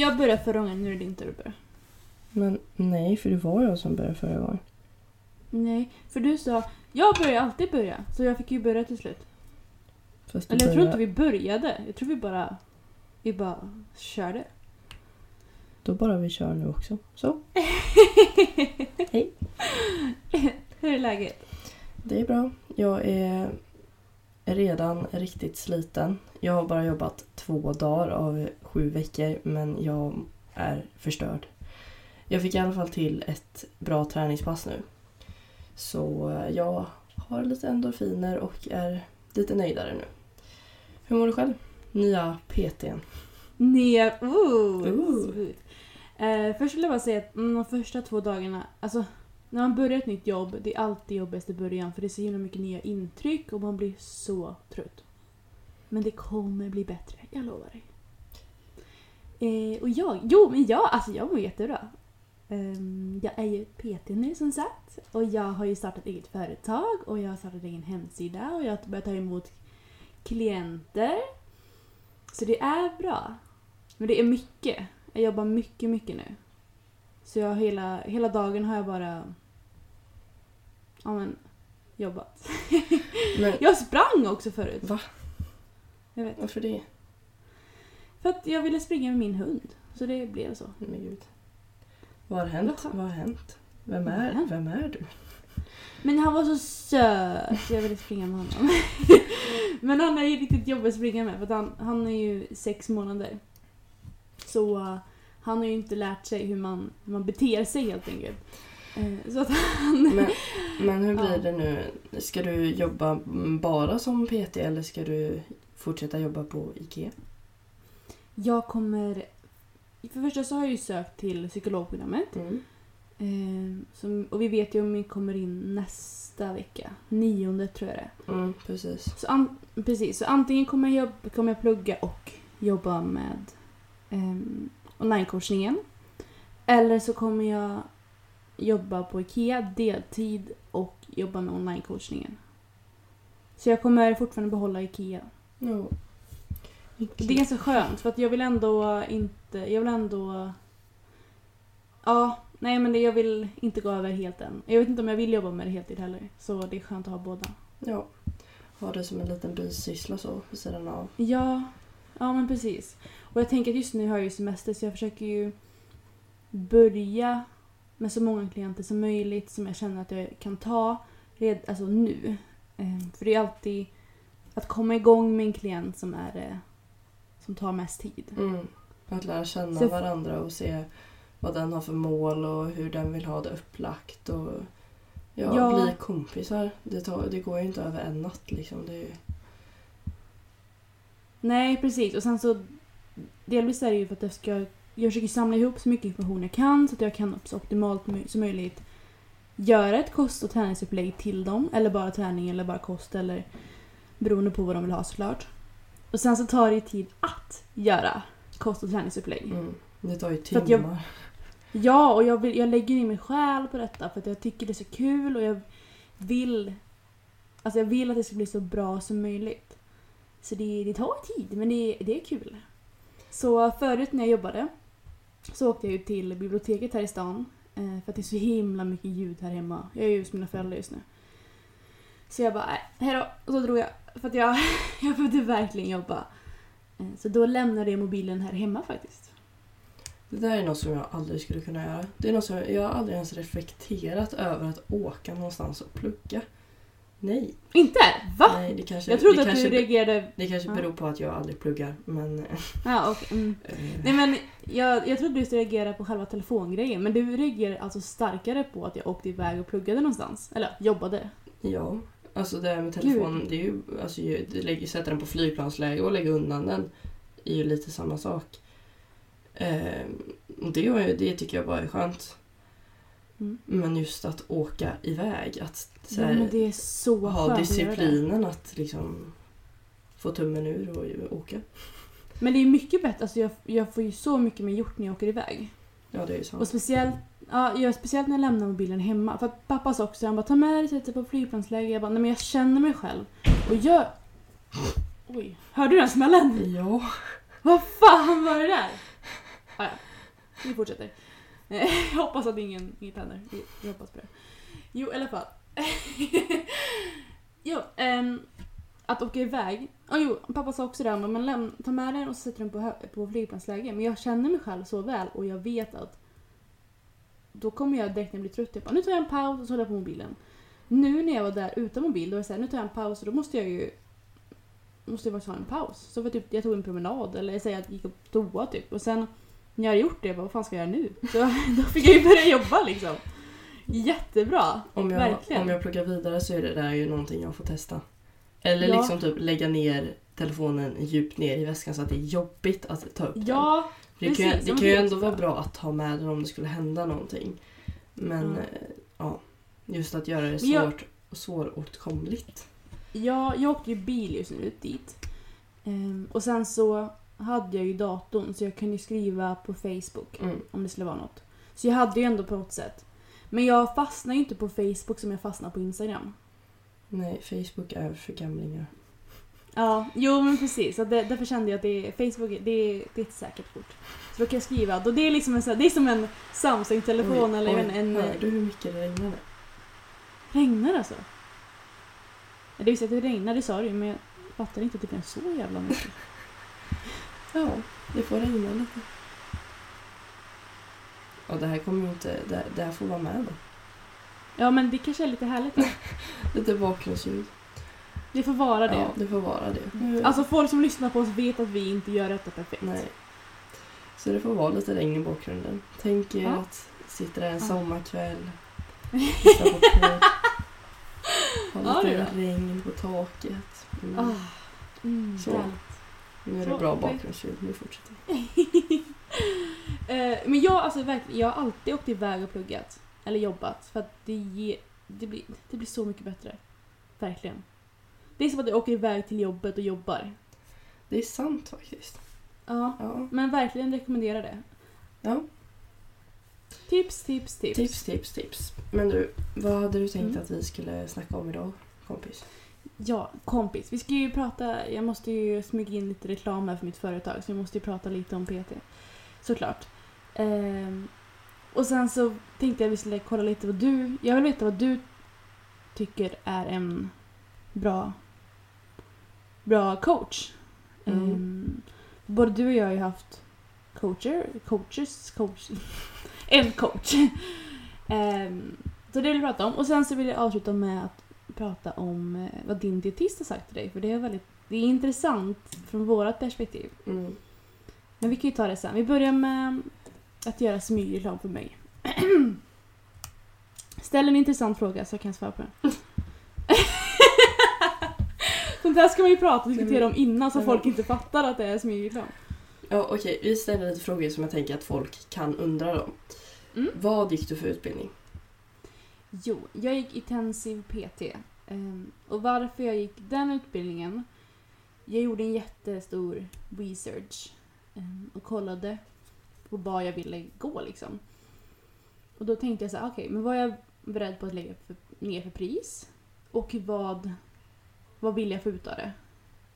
Jag började förra gången, nu är det din tur att börja. Men nej, för det var jag som började förra gången. Nej, för du sa jag börjar alltid börja, så jag fick ju börja till slut. Fast Eller jag tror inte vi började, jag tror vi bara, vi bara körde. Då bara vi kör nu också. Så, Hej. Hur är läget? det är bra. Jag är redan riktigt sliten. Jag har bara jobbat två dagar av sju veckor men jag är förstörd. Jag fick i alla fall till ett bra träningspass nu. Så eh, jag har lite endorfiner och är lite nöjdare nu. Hur mår du själv? Nya PTn. Ner... Ooh, Ooh. Eh, först vill jag bara säga att de första två dagarna, alltså när man börjar ett nytt jobb, det är alltid jobbigast i början för det är så himla mycket nya intryck och man blir så trött. Men det kommer bli bättre, jag lovar dig. Eh, och jag, jo men jag, alltså jag mår jättebra. Ehm, jag är ju PT nu som sagt och jag har ju startat eget företag och jag har startat egen hemsida och jag har börjat ta emot klienter. Så det är bra. Men det är mycket. Jag jobbar mycket, mycket nu. Så jag hela, hela dagen har jag bara ja, men, jobbat. Men Jag sprang också förut. Va? Jag vet. varför det? För att jag ville springa med min hund. Så det blev så. Men gud. Vad har hänt? Vad har hänt? Vem är, vem är du? Men han var så söt så jag ville springa med honom. Men han är ju riktigt jobbig att springa med för att han, han är ju sex månader. Så uh, han har ju inte lärt sig hur man, hur man beter sig helt enkelt. Eh, så att han... Men, men hur blir det nu? Ska du jobba bara som PT eller ska du fortsätta jobba på IKEA? Jag kommer... För det första så har jag ju sökt till psykologprogrammet. Mm. Eh, som, och vi vet ju om vi kommer in nästa vecka. Nionde tror jag det. Mm, precis. Så, an, precis, så antingen kommer jag, jobba, kommer jag plugga och jobba med um, onlinecoachningen. Eller så kommer jag jobba på IKEA deltid och jobba med onlinecoachningen. Så jag kommer fortfarande behålla IKEA. Jo. Det är ganska skönt för att jag vill ändå inte... Jag vill ändå... Ja, nej men det, jag vill inte gå över helt än. Jag vet inte om jag vill jobba med det heltid heller. Så det är skönt att ha båda. Ja. Ha det som en liten bisyssla så vid sidan av. Ja, ja men precis. Och jag tänker att just nu har jag ju semester så jag försöker ju börja med så många klienter som möjligt som jag känner att jag kan ta red, alltså nu. Ehm, För det är alltid att komma igång med en klient som är det som tar mest tid. Mm. Att lära känna Så- varandra och se vad den har för mål och hur den vill ha det upplagt. Och, ja, Ja. bli kompisar. Det, tar, det går ju inte över en natt liksom. Det ju, Nej, precis. Och sen så delvis är det ju för att jag ska jag försöker samla ihop så mycket information jag kan så att jag kan så optimalt som möjligt göra ett kost och träningsupplägg till dem. Eller bara träning eller bara kost eller beroende på vad de vill ha såklart. Och sen så tar det ju tid att göra kost och träningsupplägg. mm. Det tar ju att jag- timmar. Ja, och jag, vill, jag lägger in min själ på detta för att jag tycker det är så kul och jag vill Alltså jag vill att det ska bli så bra som möjligt. Så det, det tar tid, men det, det är kul. Så förut när jag jobbade så åkte jag ju till biblioteket här i stan. eh, För att det är så himla mycket ljud här hemma. Jag är ju hos mina föräldrar just nu. Så jag bara, nej, hejdå. Och så drog jag. För att jag, jag behövde verkligen jobba. Eh, Så då lämnade jag mobilen här hemma faktiskt. Det där är något som jag aldrig skulle kunna göra. Det är något som jag, jag har aldrig ens reflekterat över att åka någonstans och plugga. Nej. Inte? Va? Nej det kanske, jag trodde det att kanske, du reagerade... Det kanske beror på att jag aldrig pluggar men... Ja, okej. Mm. eh, Nej men jag, jag trodde du skulle reagera på själva telefongrejen men du reagerar alltså starkare på att jag åkte iväg och pluggade någonstans. Eller jobbade. Ja, alltså det här med telefon, det är ju, alltså lägger, sätta den på flygplansläge och lägga undan den är ju lite samma sak. Eh, och det, var ju- det tycker jag bara är skönt. Mm. Men just att åka iväg, att Ja, här, men det är så ha disciplinen att liksom få tummen ur och åka. Men det är mycket bättre, alltså jag, jag får ju så mycket mer gjort när jag åker iväg. Ja, det är ju så. Och speciellt, ja, jag, speciellt när jag lämnar mobilen hemma. För att pappa sa också, han bara ta med dig, dig på flygplansläge. Jag bara, nej men jag känner mig själv. Och jag... Oj, hörde du den smällen? Ja. Vad fan var det där? Ah, ja. Vi fortsätter. Jag hoppas att ingen, inget händer. Jag hoppas på det. Jo, i alla fall. jo, um, att åka iväg. Oh, jo, pappa sa också det, här, men läm, ta med den och så sätter den på, på flygplansläge. Men jag känner mig själv så väl och jag vet att då kommer jag direkt när jag blir trött. Jag bara, nu tar jag en paus och så håller jag på mobilen. Nu när jag var där utan mobil, då var det så här, nu tar jag en paus och då måste jag ju måste jag faktiskt ha en paus. Så för typ, jag tog en promenad eller säga att jag gick på toa typ. Och sen när jag hade gjort det, jag bara, vad fan ska jag göra nu? Så då fick jag ju börja jobba liksom. Jättebra! Om jag, Verkligen. om jag pluggar vidare så är det där ju någonting jag får testa. Eller Ja. liksom typ lägga ner telefonen djupt ner i väskan så att det är jobbigt att ta upp den. Ja, För det kan, precis, det men kan ju det ändå vara bra. att ha med den om det skulle hända någonting. Men Ja. eh, ja, just att göra det jag- svårt och svåråtkomligt. ja, jag åkte ju bil just nu dit. Ehm, och sen så hade jag ju datorn så jag kunde skriva på Facebook Mm. om det skulle vara något. Så jag hade ju ändå på något sätt. Men jag fastnar ju inte på Facebook som jag fastnar på Instagram. Nej, Facebook är för gamlingar. Ja, jo men precis. Så det, därför kände jag att det, Facebook det, är- det är ett säkert kort. Så då kan jag skriva. Då det, är liksom en, det är som en Samsung-telefon eller oj, en... en Hör du hur mycket det regnade? regnar alltså? Det visste att det regnar, det sa du men jag fattar inte att det blev så jävla mycket. Ja, det får regna lite. Ja, det här kommer ju inte... Det, det här får vara med då. Ja men det kanske är lite härligt då. Lite bakgrundsljud. Det får vara det. Ja, det får vara det. Nu- Alltså folk som lyssnar på oss vet att vi inte gör detta perfekt. Nej. Så det får vara lite regn i bakgrunden. Tänk er Ja. att sitta där en Ja. sommarkväll, lyssna på podd, ha Ja, lite det regn på taket. Mm. Ah, mm, Så. härligt. Nu är det bra bakgrundsljud, nu fortsätter vi. Eh, men jag, alltså, verkligen, jag har alltid åkt iväg och pluggat. Eller jobbat. För att det, ger, det, blir, det blir så mycket bättre. Verkligen. Det är som att jag åker iväg till jobbet och jobbar. Det är sant faktiskt. Ja, Ja. men verkligen rekommenderar det. ja. Tips, tips, tips. Tips, tips, tips. Men du, vad hade du tänkt Mm. att vi skulle snacka om idag, kompis? Ja, kompis. Vi ska ju prata, jag måste ju smyga in lite reklam här för mitt företag så jag måste ju prata lite om PT. Såklart. Ehm, och sen så tänkte jag att vi skulle kolla lite vad du, jag vill veta vad du tycker är en bra, bra coach. Mm. Ehm, både du och jag har ju haft coacher, coaches, coach, en coach. Ehm, så det vill jag prata om. Och sen så vill jag avsluta med att prata om eh, vad din dietist har sagt till dig. För det är väldigt det är intressant från vårt perspektiv. Mm. Men vi kan ju ta det sen. Vi börjar med att göra smygreklam för mig. Ställ en intressant fråga så jag kan svara på den. Sånt här ska man ju prata och diskutera om innan så Ja. folk inte fattar att det är smygreklam. Ja, okej. Vi ställer lite frågor som jag tänker att folk kan undra då. Mm. Vad gick du för utbildning? Jo, jag gick intensiv PT. Ehm, och varför jag gick den utbildningen? Jag gjorde en jättestor research ehm, och kollade på vad jag ville gå liksom. Och då tänkte jag så här, okej, men vad är jag beredd på att lägga för, ner för pris? Och vad, vad vill jag få ut av det?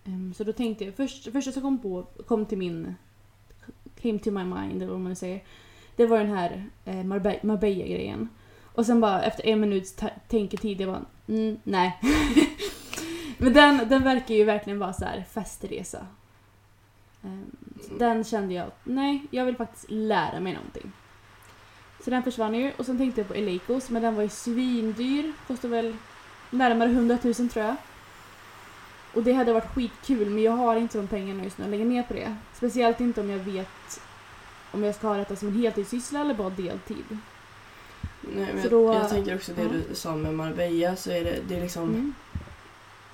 Ehm, så då tänkte jag, först, första som kom, på, kom till min, came to my mind, eller vad man säger, det var den här eh, Marbe- Marbella-grejen. Och sen bara efter en minuts tänketid, jag bara mm, nej. Men den, den verkar ju verkligen vara så här festresa. Ehm, så Den kände jag, nej, jag vill faktiskt lära mig någonting. Så den försvann ju och sen tänkte jag på Eleikos, men den var ju svindyr. Kostade väl närmare 100 000 tror jag. Och det hade varit skitkul men jag har inte de pengarna just nu att lägga ner på det. Speciellt inte om jag vet om jag ska ha detta som en heltidssyssla eller bara deltid. Nej, men då- jag tänker också det ja. du sa med Marbella så är det, det är liksom Mm.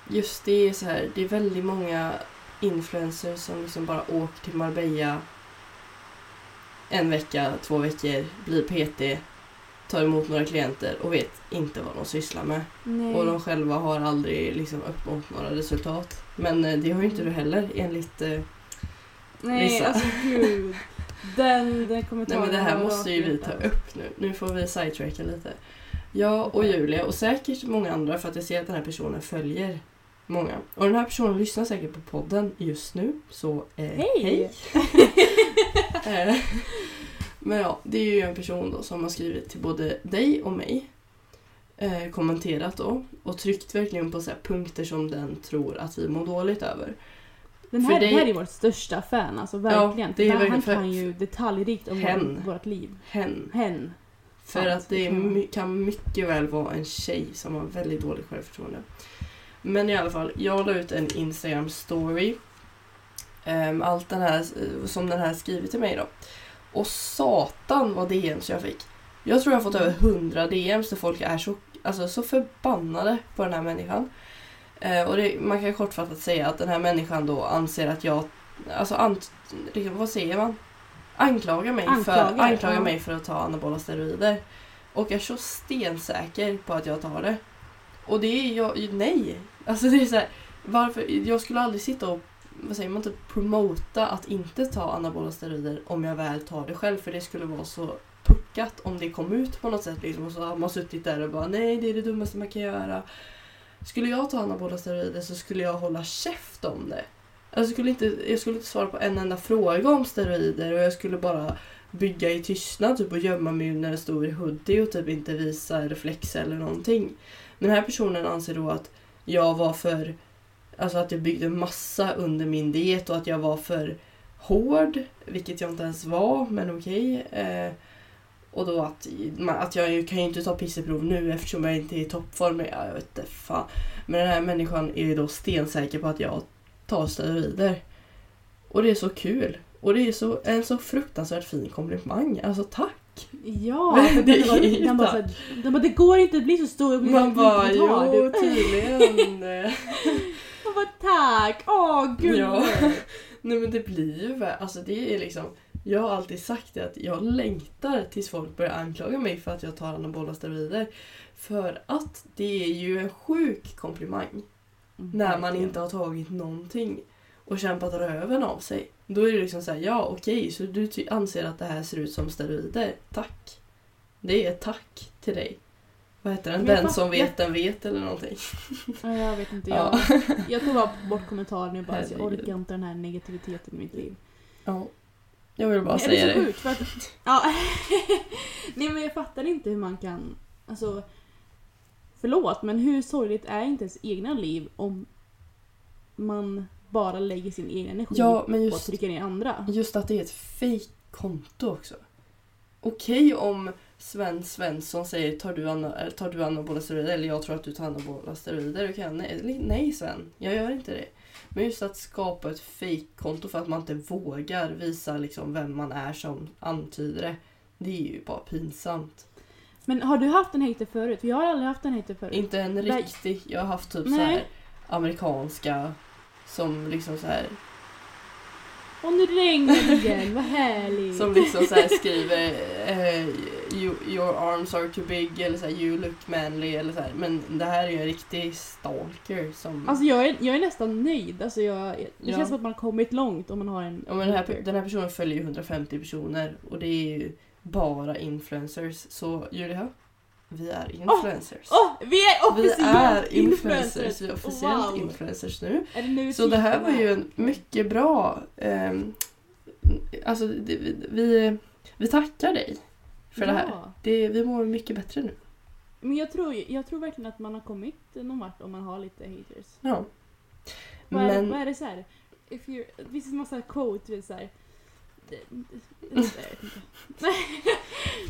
just det är så här, det är väldigt många influencers som liksom bara åker till Marbella en vecka, två veckor, blir PT, tar emot några klienter och vet inte vad de sysslar med. Nej. Och de själva har aldrig liksom uppnått några resultat. Men eh, det har ju inte du heller enligt... Eh, Nej, vissa. alltså gud. Den, den nej kommentaren men det här måste ju vi ta upp nu. Nu får vi sidetracka lite. Jag och Julia och säkert många andra för att jag ser att den här personen följer många. Och den här personen lyssnar säkert på podden just nu. Så eh, Hej! Eh, Men ja, det är ju en person då som har skrivit till både dig och mig. Eh, kommenterat då och tryckt verkligen på så punkter som den tror att vi mår dåligt över. Den här, dig- det här är vårt största fan, alltså verkligen. det är verkligen han för- kan ju detaljrikt om Hen. vårt, vårt liv. Hen. Hen. För att det är, det kan my- kan mycket väl vara en tjej som har väldigt dåligt självförtroende. Men i alla fall, jag la ut en Instagram story. Um, allt den här, eh, som den här skrivit till mig då. Och satan vad DMs jag fick. Jag tror jag har fått över 100 DMs där folk är så, alltså, så förbannade på den här människan. Eh, och det, man kan kortfattat säga att den här människan då anser att jag, alltså ant, vad säger man? Anklagar mig, för, Anklagar, anklagar ja. mig för att ta anabola steroider. Och är så stensäker på att jag tar det. Och det är jag, nej. Alltså det är så här, varför, jag skulle aldrig sitta och vad säger man, typ promota att inte ta anabola steroider om jag väl tar det själv för det skulle vara så puckat om det kom ut på något sätt liksom, och så har man suttit där och bara nej det är det dummaste man kan göra. Skulle jag ta anabola steroider så skulle jag hålla käft om det. Alltså, jag skulle, inte, jag skulle inte svara på en enda fråga om steroider och jag skulle bara bygga i tystnad typ, och gömma mig när jag stod i hoodie och typ inte visa reflexer eller någonting. Men den här personen anser då att jag var för Alltså att jag byggde massa under min diet och att jag var för hård, vilket jag inte ens var, men okej. Eh, och då att, att jag kan ju inte ta pisseprov nu eftersom jag inte är i toppform. Ja, Jag vet inte fan. Men den här människan är ju då stensäker på att jag tar steroider. Och det är så kul. Och det är så, en så fruktansvärt fin komplimang. Alltså tack! Ja, det den var, den bara, inte- såhär, den bara, det går inte att bli så stor bli Man bara, jo tydligen. Man bara, tack! Åh, gud. Ja. Nej men det blir ju alltså det är liksom Jag har alltid sagt det att jag längtar tills folk börjar anklaga mig för att jag tar anabola steroider. För att det är ju en sjuk komplimang när man inte har tagit någonting och kämpat röven av sig. Då är det liksom såhär, ja okej, så du anser att det här ser ut som steroider? Tack. Det är tack till dig. Vad heter den? Jag Den som vet, den vet eller någonting. Ja, jag vet inte. Ja. Jag, jag tog bara bort kommentaren och bara, jag orkar inte den här negativiteten i mitt liv. Ja. Jag vill bara säga det är så det. sjukt för att... Ja. Nej men jag fattar inte hur man kan... Alltså... Förlåt men hur sorgligt är inte ens egna liv om man bara lägger sin egen energi Ja, men på att just trycka ner andra? Just att det är ett fake-konto också. Okej om Sven Svensson säger tar du, ana, eller tar du anabola steroider eller jag tror att du tar anabola steroider. Kan jag, nej, nej Sven, jag gör inte det. Men just att skapa ett fake-konto för att man inte vågar visa liksom vem man är som antyder det. Det är ju bara pinsamt. Men har du haft en hater förut? Jag har aldrig haft en hater förut. Inte en riktig, jag har haft typ så Nej. här amerikanska som liksom så här Och nu regnar det igen, vad härligt! Som liksom så här skriver eh, you, Your arms are too big eller så här, You look manly eller så här. Men det här är ju en riktig stalker som... Alltså jag är, jag är nästan nöjd. Alltså jag, det Ja. känns som att man har kommit långt om man har en ja, men den, här, den här personen följer ju 150 personer och det är ju bara influencers. Så Julia, vi är influencers. Åh, vi är vi officiellt är influencers, vi är officiellt Wow. influencers nu. Är det nu Så det här var ju är? en mycket bra... ehm, alltså det, vi, vi, vi tackar dig för det här. Ja. Det, vi mår mycket bättre nu. Men jag tror, jag tror verkligen att man har kommit någon vart om man har lite haters. Ja. Vad, är, Men vad är det så här? If you're, det finns en massa quote, så här.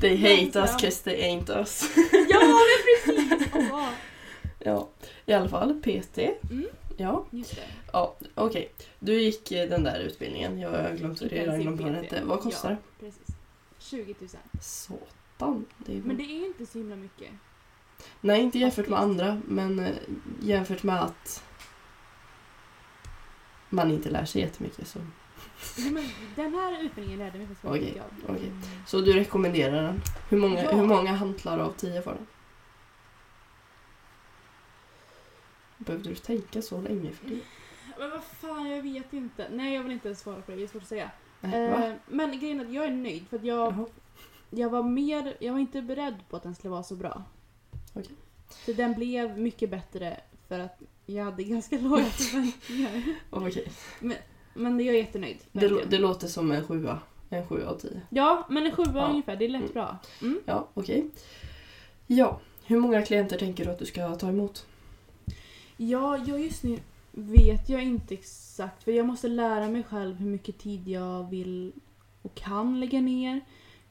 They hate us 'cause they ain't us. ja men precis! Åh, Ja, i alla fall PT. Mm, Ja, just det. ja okej. Du gick eh, den där utbildningen. Jag har glömt redan Intensiv glömt vad den PT. hette. Vad kostar det? Ja, precis. 20 000. Satan. Det är... Men det är inte så himla mycket. Nej, inte jämfört med andra. Men eh, jämfört med att man inte lär sig jättemycket. Så, men den här utbildningen lärde mig faktiskt väldigt Okej, mycket. Mm. så du rekommenderar den? Hur många, Ja. hur många hantlar av tio får den? Behövde du tänka så länge för det? Men vad fan, jag vet inte. Nej, jag vill inte svara på det. Det är svårt att säga. Eh, men grejen är att jag är nöjd för att jag, Jaha. jag var mer, jag var inte beredd på att den skulle vara så bra. Okej. Så den blev mycket bättre för att jag hade ganska låga förväntningar. Okej. Men jag är jättenöjd. Det, det låter som en sjua. En sjua av tio. Ja, men en sjua Ja. ungefär. Det är lätt Mm. bra. Mm. Ja, okej. Ja, hur många klienter tänker du att du ska ta emot? Ja, jag just nu vet jag inte exakt. För jag måste lära mig själv hur mycket tid jag vill och kan lägga ner.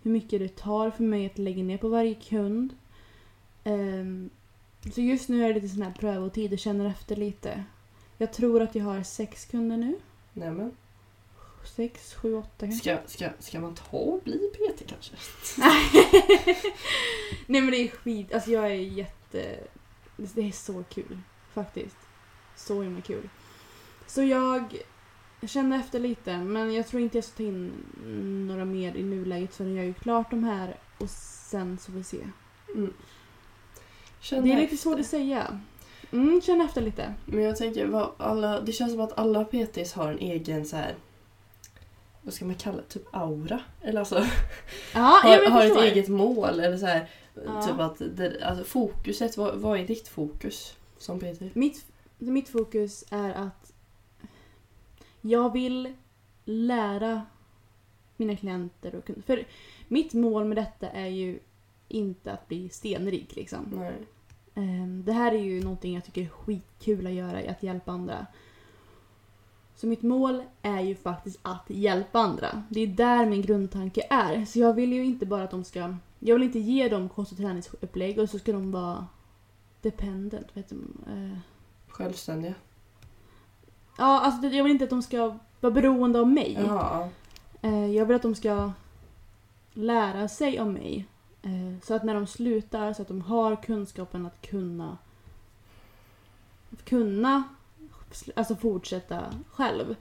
Hur mycket det tar för mig att lägga ner på varje kund. Ehm, så just nu är det lite sån här prövotid och känner efter lite. Jag tror att jag har sex kunder nu. Nämen. Sex, sju, åtta kanske. Ska, ska, ska man ta och bli PT kanske? Nej men det är skit. Alltså jag är jätte... Det är så kul. Faktiskt. Så himla kul. Så jag känner efter lite men jag tror inte jag ska ta in några mer i nuläget förrän jag är klart de här och sen så får vi se. Mm. Det är lite efter. svårt att säga. Mm, känn efter lite. Men jag tänker, vad alla, det känns som att alla PTs har en egen så här. Vad ska man kalla det? Typ aura? Eller alltså, Ja, har, har ett eget mål. Eller så här, Ja. typ att det, alltså fokuset, vad, vad är ditt fokus som PT? Mitt, mitt fokus är att jag vill lära mina klienter och kunder. För mitt mål med detta är ju inte att bli stenrik liksom. Nej. Ehm, Det här är ju någonting jag tycker är skitkul att göra, att hjälpa andra. Så mitt mål är ju faktiskt att hjälpa andra. Det är där min grundtanke är. Så jag vill ju inte bara att de ska... Jag vill inte ge dem kost och träningsupplägg och så ska de vara dependent. Vet du, eh, Självständiga. Ja, alltså det- jag vill inte att de ska vara beroende av mig. Jaha. Eh, Jag vill att de ska lära sig om mig. Eh, Så att när de slutar så att de har kunskapen att kunna kunna alltså fortsätta själv.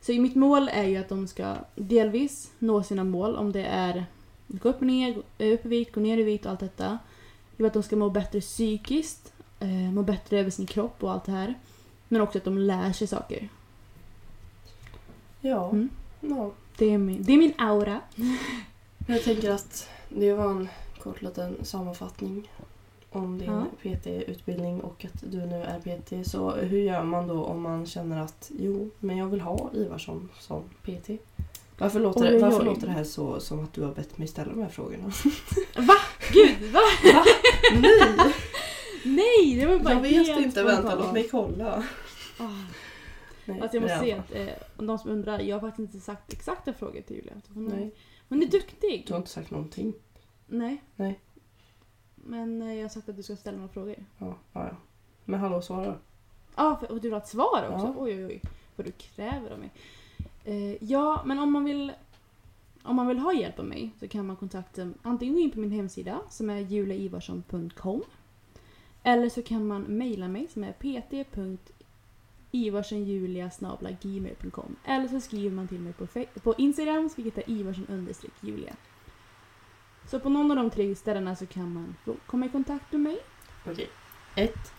Så mitt mål är ju att de ska delvis nå sina mål om det är gå upp och ner, gå upp i vikt, gå ner i vikt och allt detta. Jag vill att de ska må bättre psykiskt, eh, må bättre över sin kropp och allt det här. Men också att de lär sig saker. Ja. Mm. ja. Det är min, det är min aura. Jag tänker att det var en kort liten sammanfattning om din Ja. PT-utbildning och att du nu är PT. Så hur gör man då om man känner att jo, men jag vill ha Ivarsson som PT? Varför låter, Oj, det, varför låter det här så som att du har bett mig ställa de här frågorna? Va? Gud, va? Nej! Nej, det var bara Jag vet helt inte, vänta låt mig kolla. Ah. Nej, Alltså jag måste säga att eh, de som undrar, jag har faktiskt inte sagt exakta frågor till Julia. Nej, hon är duktig. du har inte sagt någonting. Nej. Nej. Men eh, jag har sagt att du ska ställa några frågor. Ja, ja, ja. Men hallå, svara. Ja, ah, och du vill ha ett svar också? Ja. Oj, oj, oj. Vad du kräver av mig. Eh, ja, men om man vill om man vill ha hjälp av mig så kan man kontakta antingen gå in på min hemsida som är juliaivarsson.com eller så kan man mejla mig som är pt.ivarsenjulia.gmail.com eller så skriver man till mig på, på Instagram vilket är ivarsen-julia. Så på någon av de tre ställena så kan man komma i kontakt med mig. Okej. Ett.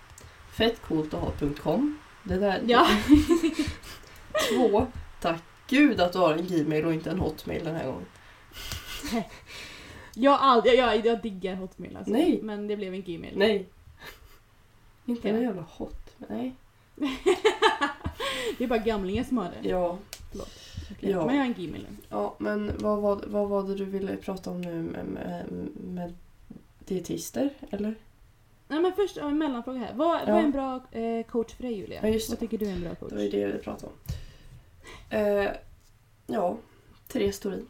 Fett coolt att ha.com. Det där. Ja. Två. Tack gud att du har en Gmail och inte en Hotmail den här gången. Jag, har aldrig, jag, jag diggar Hotmail alltså. Nej. Men det blev en Gmail. Nej. Inte en jävla hot. Nej. det är bara gamlingar som har det. Ja. Okej, ja. Men jag har en nu. Ja, men vad var, vad var det du ville prata om nu med, med, med dietister, eller? Nej men först en mellanfråga här. Vad, Ja. vad är en bra eh, coach för dig Julia? Ja, just Vad tycker du är en bra coach? Det var ju det jag ville prata om. Eh, ja, Therese Thorin.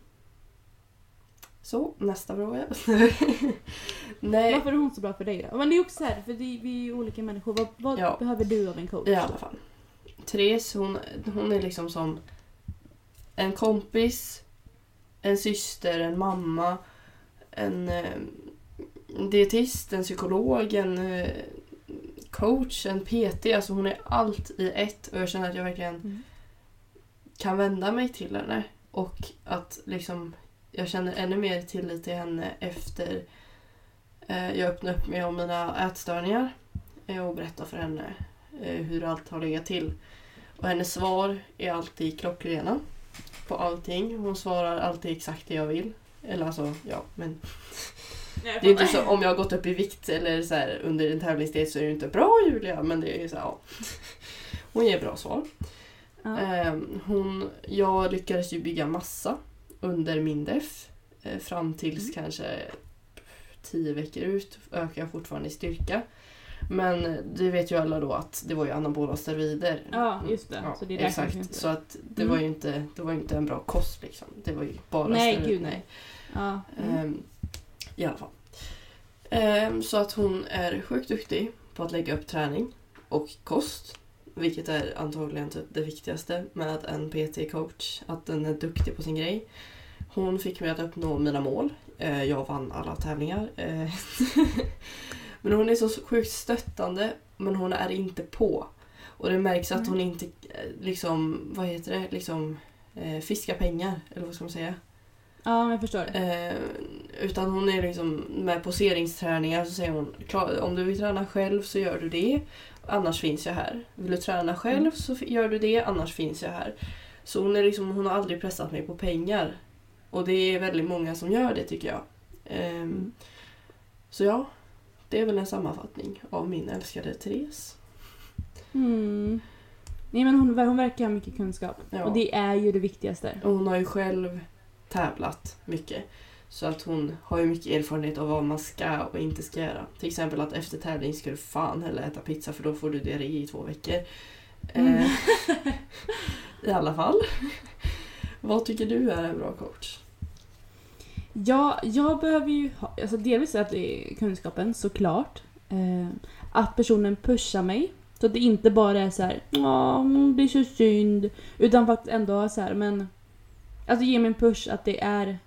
Så, nästa fråga. Nej, Varför är hon så bra för dig då? Men det är också så här, för det, vi är ju olika människor. Vad, vad Ja. behöver du av en coach? i alla fall. Therese, hon, hon är liksom som en kompis, en syster, en mamma, en eh, dietist, en psykolog, en eh, coach, en PT. Alltså hon är allt i ett och jag känner att jag verkligen Mm. kan vända mig till henne. Och att liksom jag känner ännu mer tillit till henne efter eh, jag öppnade upp mig om mina ätstörningar eh, och berättade för henne eh, hur allt har legat till. Och hennes svar är alltid klockrena på allting. Hon svarar alltid exakt det jag vill. Eller alltså, ja, men det är inte så om jag har gått upp i vikt eller så här, under en tävlingsdel så är det inte bra Julia, men det är så här, ja. Hon ger bra svar. Ja. Ehm, hon, jag lyckades ju bygga massa under min def. Eh, fram tills Mm. kanske 10 veckor ut ökar jag fortfarande i styrka. Men det vet ju alla då att det var ju anabola steroider. Ja, just det. Ja, så det exakt, inte. så att det Mm. var ju inte, det var inte en bra kost liksom. Det var ju bara Nej, steroid- gud nej. Ja. Mm. Ehm, I alla fall. Ehm, så att hon är sjukt duktig på att lägga upp träning och kost. Vilket är antagligen typ det viktigaste med en PT-coach. Att den är duktig på sin grej. Hon fick mig att uppnå mina mål. Eh, jag vann alla tävlingar. Eh, men hon är så sjukt stöttande men hon är inte på. Och det märks att hon inte eh, liksom, vad heter det, liksom fiskar pengar. Eller vad ska man säga? ja, jag förstår. Eh, utan hon är liksom med poseringsträningar så säger hon "Klar, om du vill träna själv så gör du det. Annars finns jag här. Vill du träna själv Mm. så gör du det. Annars finns jag här. Så hon, är liksom, hon har aldrig pressat mig på pengar. Och det är väldigt många som gör det tycker jag. Mm. Så ja, det är väl en sammanfattning av min älskade Therese. Mm. Nej men hon, hon verkar ha mycket kunskap. Ja. Och det är ju det viktigaste. Och hon har ju själv tävlat mycket. Så att hon har ju mycket erfarenhet av vad man ska och inte ska göra. Till exempel att efter tävling ska du fan heller äta pizza för då får du diarré i två veckor. Mm. Eh, I alla fall. vad tycker du är en bra coach? Ja, jag behöver ju ha, alltså delvis att det är kunskapen såklart. Eh, att personen pushar mig. Så att det inte bara är så här, ja det är så synd. Utan faktiskt ändå så här, men... Alltså ge mig en push att det är...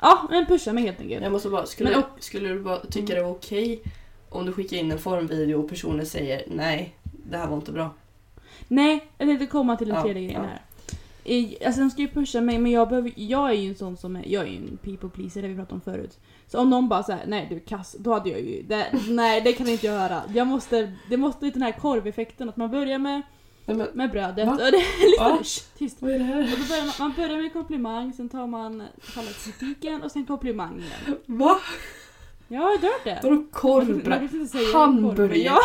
Ja, men pusha mig helt enkelt. Jag måste bara, skulle, Men skulle du bara tycka Mm. det var okej om du skickar in en formvideo och personen säger nej, det här var inte bra. Nej, jag tänkte komma till den Ja, tredje grejen ja. här. Alltså de ska ju pusha mig men jag, behöver, jag är ju en sån som är, jag är ju en people pleaser det vi pratade om förut. Så om någon bara säger nej du kass, då hade jag ju, det, nej det kan inte jag höra. Jag måste, det måste den här korveffekten att man börjar med, men, med brödet och det är lite Va? Shh, tyst. vad är det här? Och då börjar man, man börjar med komplimang, sen tar man kritiken och sen komplimang igen. Va? Ja, jag har hört det. Vadå korvbröd? Hamburgare.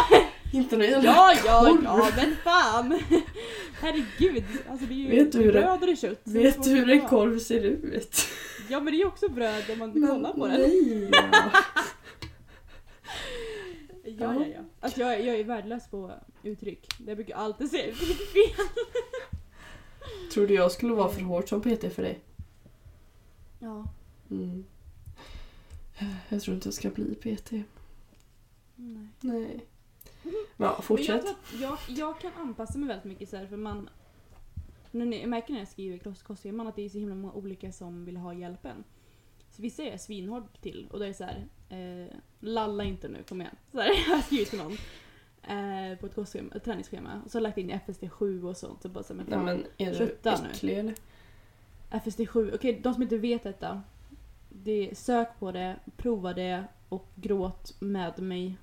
Inte någon jävla ja, ja, ja, men fan! Herregud, alltså det är ju Vet du det- bröd och det kött. Vet du hur det en korv ser ut? Ja men det är ju också bröd om man Men kollar på den. nej. Ja, ja, ja. Alltså jag, jag är värdelös på uttryck. Jag brukar alltid säga uttryck fel. Tror du jag skulle vara för hårt som PT för dig? Ja. Mm. Jag tror inte jag ska bli PT. Nej. Nej. Ja, jag, fortsätt. att jag, jag kan anpassa mig väldigt mycket så här, för man... När- jag märker när jag skriver kost- kostscheman att det är så himla många olika som vill ha hjälpen. Så vissa är jag svinhård till och då är det så här, eh, lalla inte nu, kom igen. Så här, jag har skrivit till någon. Eh, på ett, kostschema, ett träningsschema. Och så har jag lagt in FST7 och sånt. Så bara så här, men Nej fan, men är du äcklig eller? FST7, okej de som inte vet detta. Det, sök på det, prova det och gråt med mig.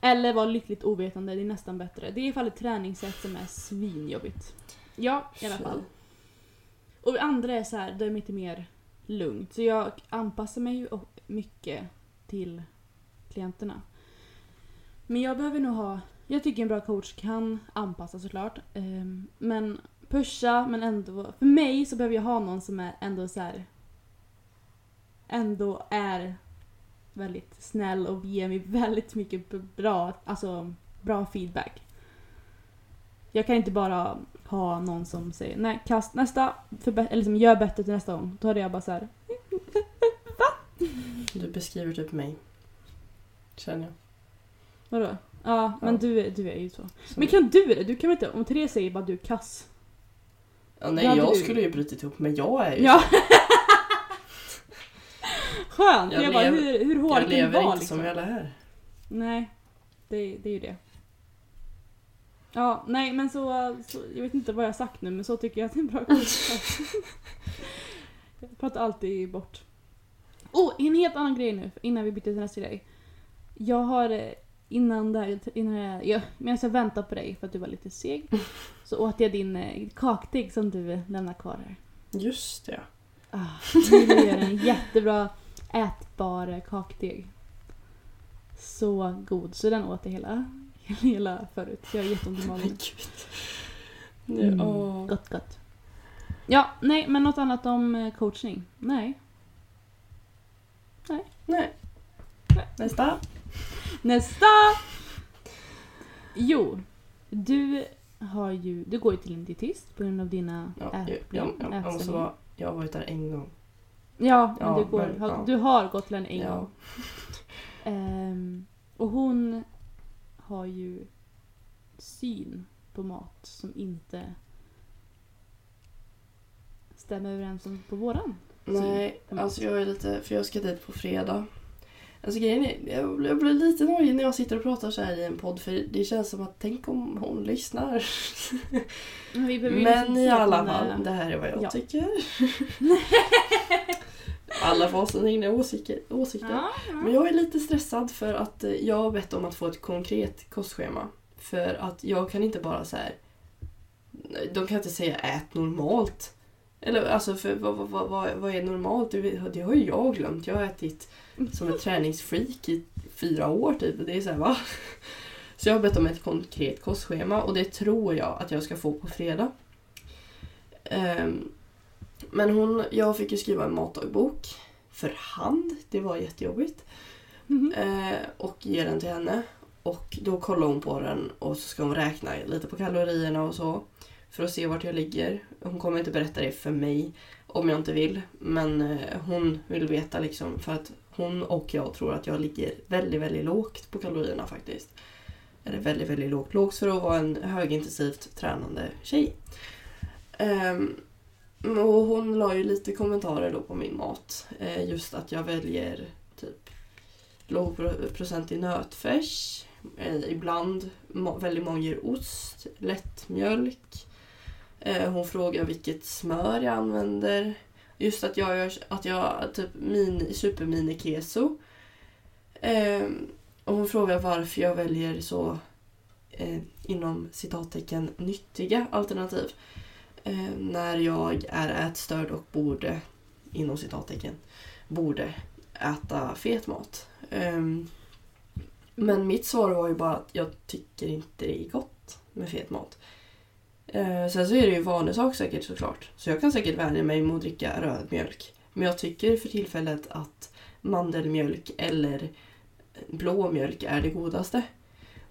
Eller var lyckligt ovetande, det är nästan bättre. Det är i alla fall ett träningssätt som är svinjobbigt. Ja, i alla fall. Och det andra är så här, det är lite mer lugnt. Så jag anpassar mig ju mycket till klienterna. Men jag behöver nog ha, jag tycker en bra coach kan anpassa såklart. ehm, Men pusha men ändå, för mig så behöver jag ha någon som är ändå så här. Ändå är väldigt snäll och ger mig väldigt mycket bra, alltså bra feedback. Jag kan inte bara ha någon som säger nej kast nästa, eller liksom, gör bättre till nästa gång. Då hade jag bara så här. Du beskriver typ mig. Känner jag. Vadå? Ja, men Ja. du, är- du är ju så. Som- Men kan du det? Du kan väl inte... Om Therese säger bara du är kass. ja, nej, Ja, jag du- skulle ju brutit ihop men jag är ju Ja! Skönt! Jag Jag, bara, lever- hur, hur hårt Jag kan det lever vara inte liksom? som jag lär. Nej, det, det är ju det. Ja, nej men så, så... Jag vet inte vad jag sagt nu men så tycker jag att det är en bra kunskap. jag pratar alltid bort. Oh, en helt annan grej nu innan vi byter till nästa grej. Jag har eh, innan där, innan jag, jag, medan jag väntade på dig för att du var lite seg så åt jag din eh, kakdeg som du lämnade kvar här. Just det. Ah, Julia gör en jättebra ätbar kakdeg. Så god, så den åt jag hela, hela förut. Jag har jätteont i magen. Mm. åh. Gott, gott. Ja, nej, men något annat om eh, coachning? Nej. Nej. Nej. Nästa. Nästa! Jo, du har ju, du går ju till en dietist på grund av dina Ja, jag, ätproblem. jag, jag, ätstörningar. vara, jag har varit där en gång. Ja, men Ja, du, går, men, ja. du har gått till en gång. Ehm, och hon har ju syn på mat som inte stämmer överens med på våran. Nej, alltså jag är lite... För jag ska dit på fredag. Alltså grejen är, jag blir- jag blir lite nojig när jag sitter och pratar så här i en podd för det känns som att tänk om hon lyssnar. Men, Men i alla fall, det här är vad jag Ja. tycker. Alla får ha sina egna åsikter. åsikter. Ja, Men ja. jag är lite stressad för att eh, jag har bett om att få ett konkret kostschema. För att jag kan inte bara så här. De kan inte säga ät normalt. Eller alltså, för vad, vad, vad, vad, är normalt? Det, har ju jag glömt. Jag har ätit som ett träningsfreak i fyra år typ. Det är så här, va? Så jag har bett om ett konkret kostschema och det tror jag att jag ska få på fredag. Ehm, men hon, jag fick ju skriva en matdagbok för hand. Det var jättejobbigt. Mhm. Eh, och ge den till henne. Och då kollar hon på den och så ska hon räkna lite på kalorierna och så. För att se vart jag ligger. Hon kommer inte berätta det för mig om jag inte vill. Men eh, hon vill veta liksom för att hon och jag tror att jag ligger väldigt, väldigt lågt på kalorierna faktiskt. Eller väldigt, väldigt lågt. Lågt för att vara en högintensivt tränande tjej. Ehm, och hon la ju lite kommentarer då på min mat. Eh, just att jag väljer typ lågprocentig nötfärs. Eh, ibland väldigt många ost, lättmjölk. Eh, hon frågar vilket smör jag använder. Just att jag gör att jag typ mini, supermini keso. Eh, och hon frågar varför jag väljer så eh, inom citattecken nyttiga alternativ. Eh, när jag är ätstörd och borde, inom citattecken, borde äta fet mat. Eh, men mitt svar var ju bara att jag tycker inte det är gott med fet mat. Eh, sen så är det ju vanesak säkert såklart. Så jag kan säkert vänja mig med att dricka röd mjölk. Men jag tycker för tillfället att mandelmjölk eller blå mjölk är det godaste.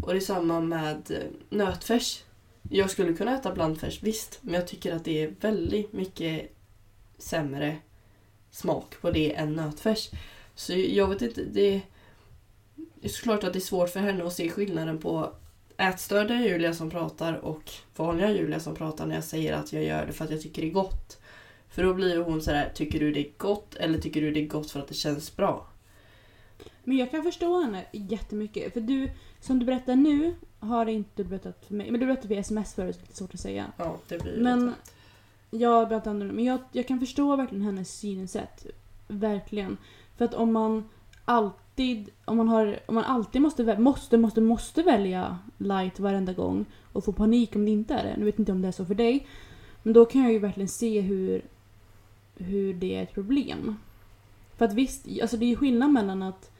Och det är samma med eh, nötfärs. Jag skulle kunna äta blandfärs, visst. Men jag tycker att det är väldigt mycket sämre smak på det än nötfärs. Så jag vet inte, det... Det är såklart att det är svårt för henne att se skillnaden på ätstörda Julia som pratar och vanliga Julia som pratar när jag säger att jag gör det för att jag tycker det är gott. För då blir hon sådär, tycker du det är gott eller tycker du det är gott för att det känns bra? Men jag kan förstå henne jättemycket. För du, som du berättar nu, har inte du berättat för mig. Men du berättade via sms förut, så det är svårt att säga. Ja, det blir Men lite. jag annorlunda. Men jag, jag kan förstå verkligen hennes synsätt. Verkligen. För att om man alltid, om man har, om man alltid måste, måste, måste, måste välja light varenda gång och få panik om det inte är det. Nu vet inte om det är så för dig. Men då kan jag ju verkligen se hur, hur det är ett problem. För att visst, alltså det är ju skillnad mellan att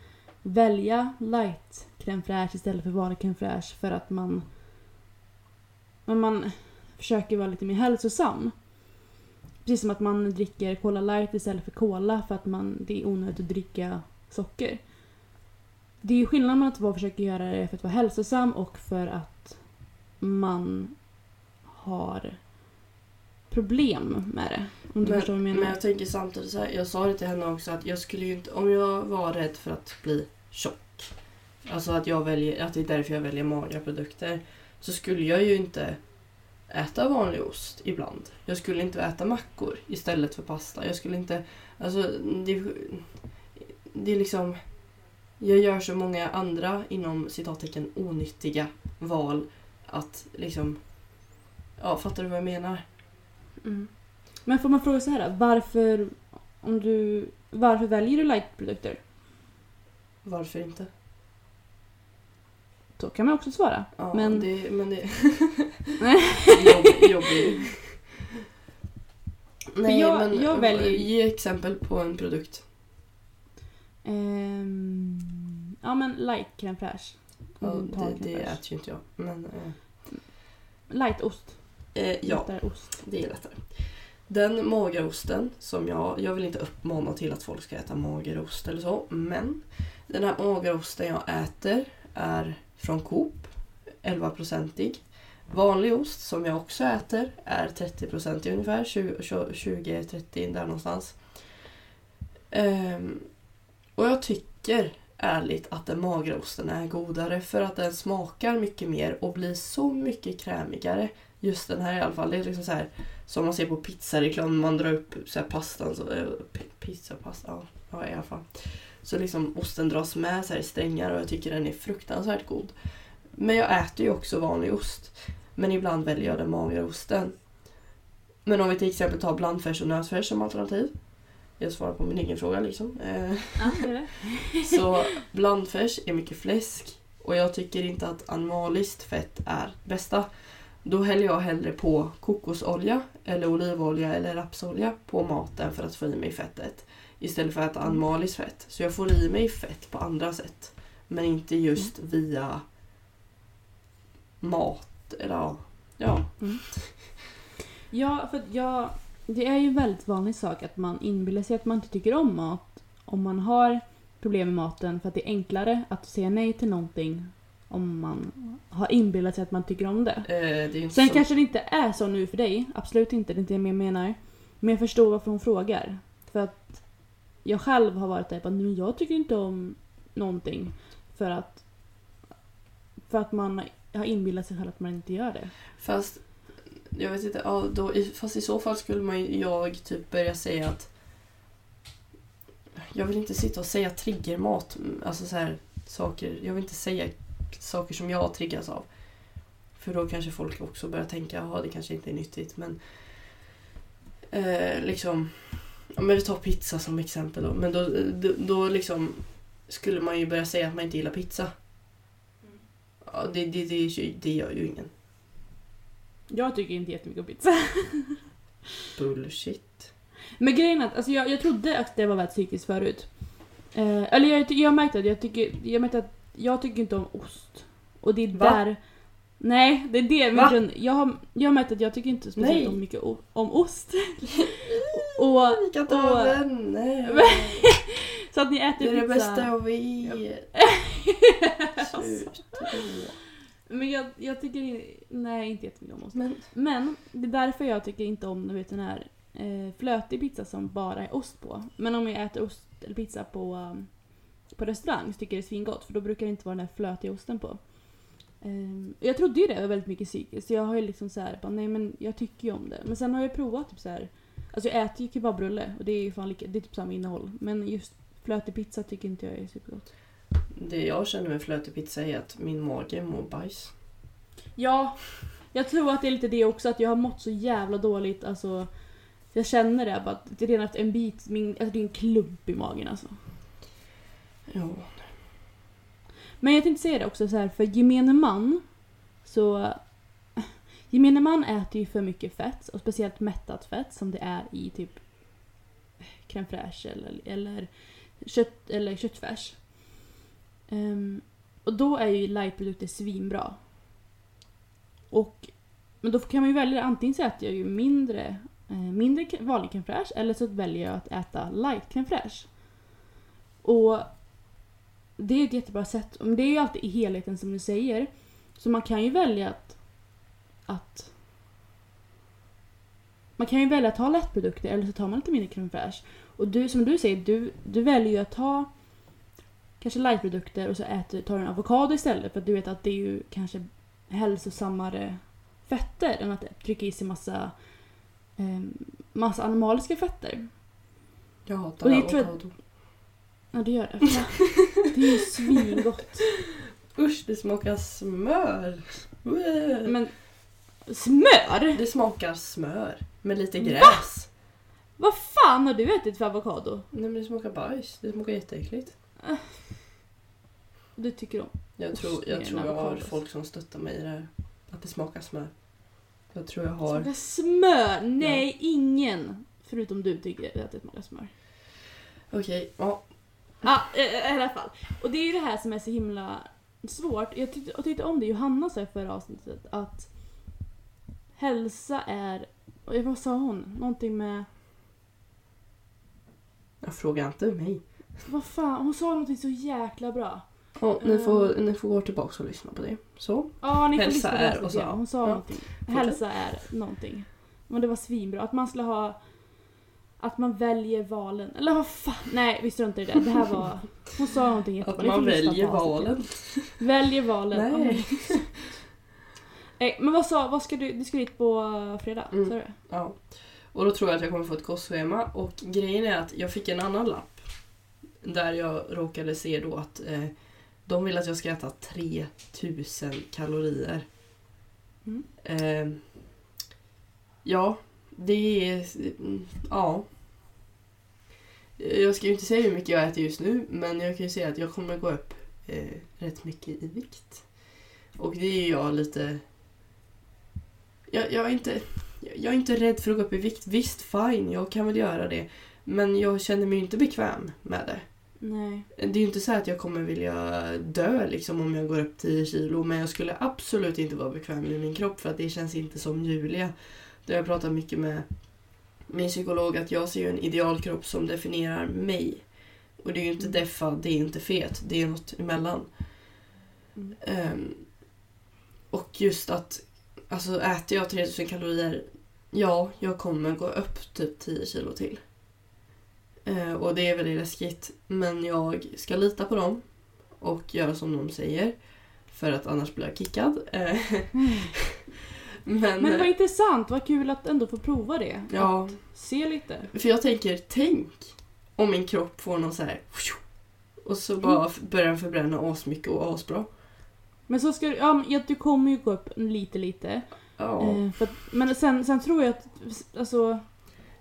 välja light crème fraîche istället för vanlig crème fraîche för att man men man försöker vara lite mer hälsosam. Precis som att man dricker Cola light istället för Cola för att man, det är onödigt att dricka socker. Det är ju skillnad mellan att man försöker göra det för att vara hälsosam och för att man har problem med det. Om du Men, förstår vad jag menar. men jag tänker samtidigt så här, jag sa det till henne också att jag skulle ju inte, om jag var rädd för att bli tjock, alltså att jag väljer, att det är därför jag väljer magra produkter, så skulle jag ju inte äta vanlig ost ibland. Jag skulle inte äta mackor istället för pasta. Jag skulle inte, alltså det, det är liksom, jag gör så många andra inom citattecken onyttiga val att liksom, ja fattar du vad jag menar? Mm. Men får man fråga så här, varför, om du, varför väljer du lightprodukter? Varför inte? Så kan man också svara. Ja, Men- det, men det... Jobb, jobbig. Nej, jag- men jag väljer- ge exempel på en produkt. Ehm, ja men light crème fraîche. Ja, Mm, det, det äter ju inte jag. Men eh, Lightost. eh, ja, ost. det är lättare. Den magerosten som jag... Jag vill inte uppmana till att folk ska äta magerost eller så. Men den här magerosten jag äter är från Coop. 11-procentig. Vanlig ost som jag också äter är 30-procentig ungefär. 20-30 där någonstans. Um, och jag tycker ärligt att den magra osten är godare för att den smakar mycket mer och blir så mycket krämigare. Just den här i alla fall. Det är liksom så här som man ser på pizzareklam. Man drar upp så här pastan. Så, eh, pizza, pasta, ja, ja i alla fall. Så liksom osten dras med så i strängar och jag tycker den är fruktansvärt god. Men jag äter ju också vanlig ost. Men ibland väljer jag den magra osten. Men om vi till exempel tar blandfärs och nötfärs som alternativ. Jag svarar på min egen fråga liksom. Eh, Ja, det är det. så blandfärs är mycket fläsk och jag tycker inte att animaliskt fett är bästa. Då häller jag hellre på kokosolja eller olivolja eller rapsolja på maten för att få i mig fettet. Istället för att äta animaliskt fett. Så jag får i mig fett på andra sätt. Men inte just via mat. Eller ja. ja. Ja, för jag... Det är ju en väldigt vanlig sak att man inbillar sig att man inte tycker om mat. Om man har problem med maten för att det är enklare att säga nej till någonting om man har inbillat sig att man tycker om det. Eh, det Sen så. kanske det inte är så nu för dig. Absolut inte, det är inte det jag menar. Men jag förstår varför hon frågar. För att jag själv har varit där men jag tycker inte om någonting. För att, för att man har inbillat sig själv att man inte gör det. Fast jag vet inte, ja, då, i- fast i så fall skulle man jag typ börja säga att jag vill inte sitta och säga triggermat, mm, alltså så här saker, jag vill inte säga saker som jag triggas av. För då kanske folk också börjar tänka, ja det kanske inte är nyttigt men eh, liksom, ja, men vi tar pizza som exempel då, men då, då, då liksom skulle man ju börja säga att man inte gillar pizza. Ja, det, det, det, det gör ju ingen. Jag tycker inte jättemycket om pizza. Bullshit. Men grejen är att alltså jag, jag trodde att det var väldigt psykiskt förut. Eh, eller jag, jag märkte att jag tycker, jag märkte att jag tycker inte om ost. Och det är Va? där... Nej, det är det min Va? grund... Jag har, jag har märkt att jag tycker inte speciellt om mycket o, om ost. och, Vi kan vara och- vänner. så att ni Det äter är det pizza. bästa jag vet. Men jag, jag tycker nej inte jättemycket om ost. Men Men det är därför jag tycker inte om du vet, den här eh, flötig pizza som bara är ost på. Men om jag äter ost eller pizza på, um, på restaurang så tycker jag det är svingott för då brukar det inte vara den här flötiga osten på. Ehm, jag trodde ju det var väldigt mycket psykiskt jag har ju liksom så här, bara, nej men jag tycker ju om det. Men sen har jag provat typ så här. Alltså jag äter ju kebabrulle och det är ju fan lika, det är typ samma innehåll. Men just flötig pizza tycker inte jag är supergott. det jag känner med flötig pizza är att min mage mår bajs. Ja, jag tror att det är lite det också att jag har mått så jävla dåligt. Alltså, jag känner det bara att det är redan efter en bit, min, alltså det är en klump i magen alltså. Ja. Men jag tänkte säga det också så här, för gemene man så... Gemene man äter ju för mycket fett, och speciellt mättat fett som det är i typ crème fraîche eller, eller, kött, eller köttfärs. Um, och då är ju lightprodukter svinbra. Och, men då kan man ju välja, antingen så äter jag ju mindre, eh, mindre vanlig crème fraîche eller så väljer jag att äta light crème fraîche. Och det är ett jättebra sätt. Men det är ju alltid i helheten som du säger. Så man kan ju välja att, att man kan ju välja att ta lättprodukter eller så tar man lite mindre crème fraîche. Och du, som du säger, du, du väljer ju att ta kanske lightprodukter och så äter, tar du en avokado istället för att du vet att det är ju kanske hälsosammare fetter än att trycka i sig massa, eh, massa animaliska fetter. Jag hatar avokado. Ja, det gör det. Va? Det är ju svingott. Usch, det smakar smör. Men smör? Det smakar smör med lite gräs. Vad fan har du ätit för avokado? Nej men det smakar bajs. Det smakar jätteäckligt. Du tycker om? Jag tror, jag, tror jag har folk som stöttar mig i det här. Att det smakar smör. Jag tror jag har... Smakar smör? Nej, ingen. Förutom du tycker att det smakar smör. Okej, ja. Ja, i alla fall. Och det är ju det här som är så himla svårt. Jag tyckte, jag tyckte om det Johanna sa i förra avsnittet att hälsa är... och Vad sa hon? Någonting med... Jag frågar inte mig. Vad fan? Hon sa någonting så jäkla bra. Ja, ni, får, ni får gå tillbaka och lyssna på det. Så. Ja, ni får Hälsa lyssna på är det och så. ja. Hon sa Ja. någonting. Hälsa är någonting. Men det var svinbra. Att man skulle ha... Att man väljer valen. Eller vad fan? Nej, vi struntar i det. Det här var... Hon sa någonting jättebra. Att man väljer valen. Väljer valen. Nej. Nej, men vad sa, vad ska du, du ska dit på fredag? Mm. Sa du? Ja. Och då tror jag att jag kommer få ett kostschema. Och grejen är att jag fick en annan lapp. Där jag råkade se då att eh, de vill att jag ska äta 3000 kalorier. Mm. Eh, ja, det är... Ja. Jag ska ju inte säga hur mycket jag äter just nu, men jag kan ju säga att jag kommer gå upp eh, rätt mycket i vikt. Och det är jag lite... Jag, jag, är inte, jag- är inte rädd för att gå upp i vikt. Visst, fine, jag kan väl göra det. Men jag känner mig inte bekväm med det. Nej. Det är ju inte så att jag kommer vilja dö liksom om jag går upp 10 kilo. Men jag skulle absolut inte vara bekväm med min kropp för att det känns inte som Julia. Har jag pratat mycket med min psykolog att jag ser ju en idealkropp som definierar mig. Och det är ju inte deffa, det är inte fet, det är något emellan. Mm. Ehm, och just att, alltså äter jag 3000 kalorier, ja, jag kommer gå upp typ 10 kilo till. Eh, och det är väldigt läskigt. Men jag ska lita på dem och göra som de säger. För att annars blir jag kickad. Eh, men, Men vad eh, intressant, vad kul att ändå få prova det. ja, Att se lite. för jag tänker, tänk om min kropp får någon så här och så bara f- börjar den förbränna asmycket och asbra. Men så ska du, ja, men, du kommer ju gå upp lite lite. Ja. Eh, för att, men sen, sen tror jag att, alltså...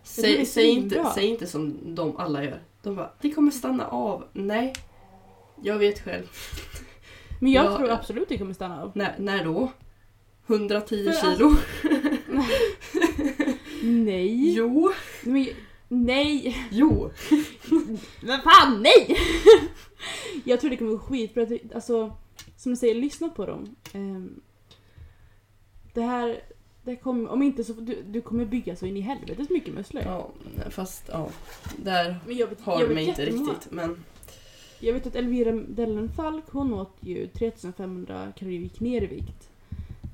Säg, säg, inte, säg inte som de alla gör. De bara, det kommer stanna av. Nej, jag vet själv. Men jag Ja, tror absolut det kommer stanna av. När, när då? 110 För kilo? Nej. Jo, Men, nej. jo. Men fan nej! jag tror det kommer gå skitbra. Alltså, som du säger, lyssna på dem. Ehm, det här, det kommer, om inte så du, du kommer bygga så in i helvetes mycket muskler. Ja, fast ja, där Men jag vet, har jag du mig inte riktigt. Men Jag vet att Elvira Dellenfalk hon åt ju 3500 kalorier gick ner i vikt.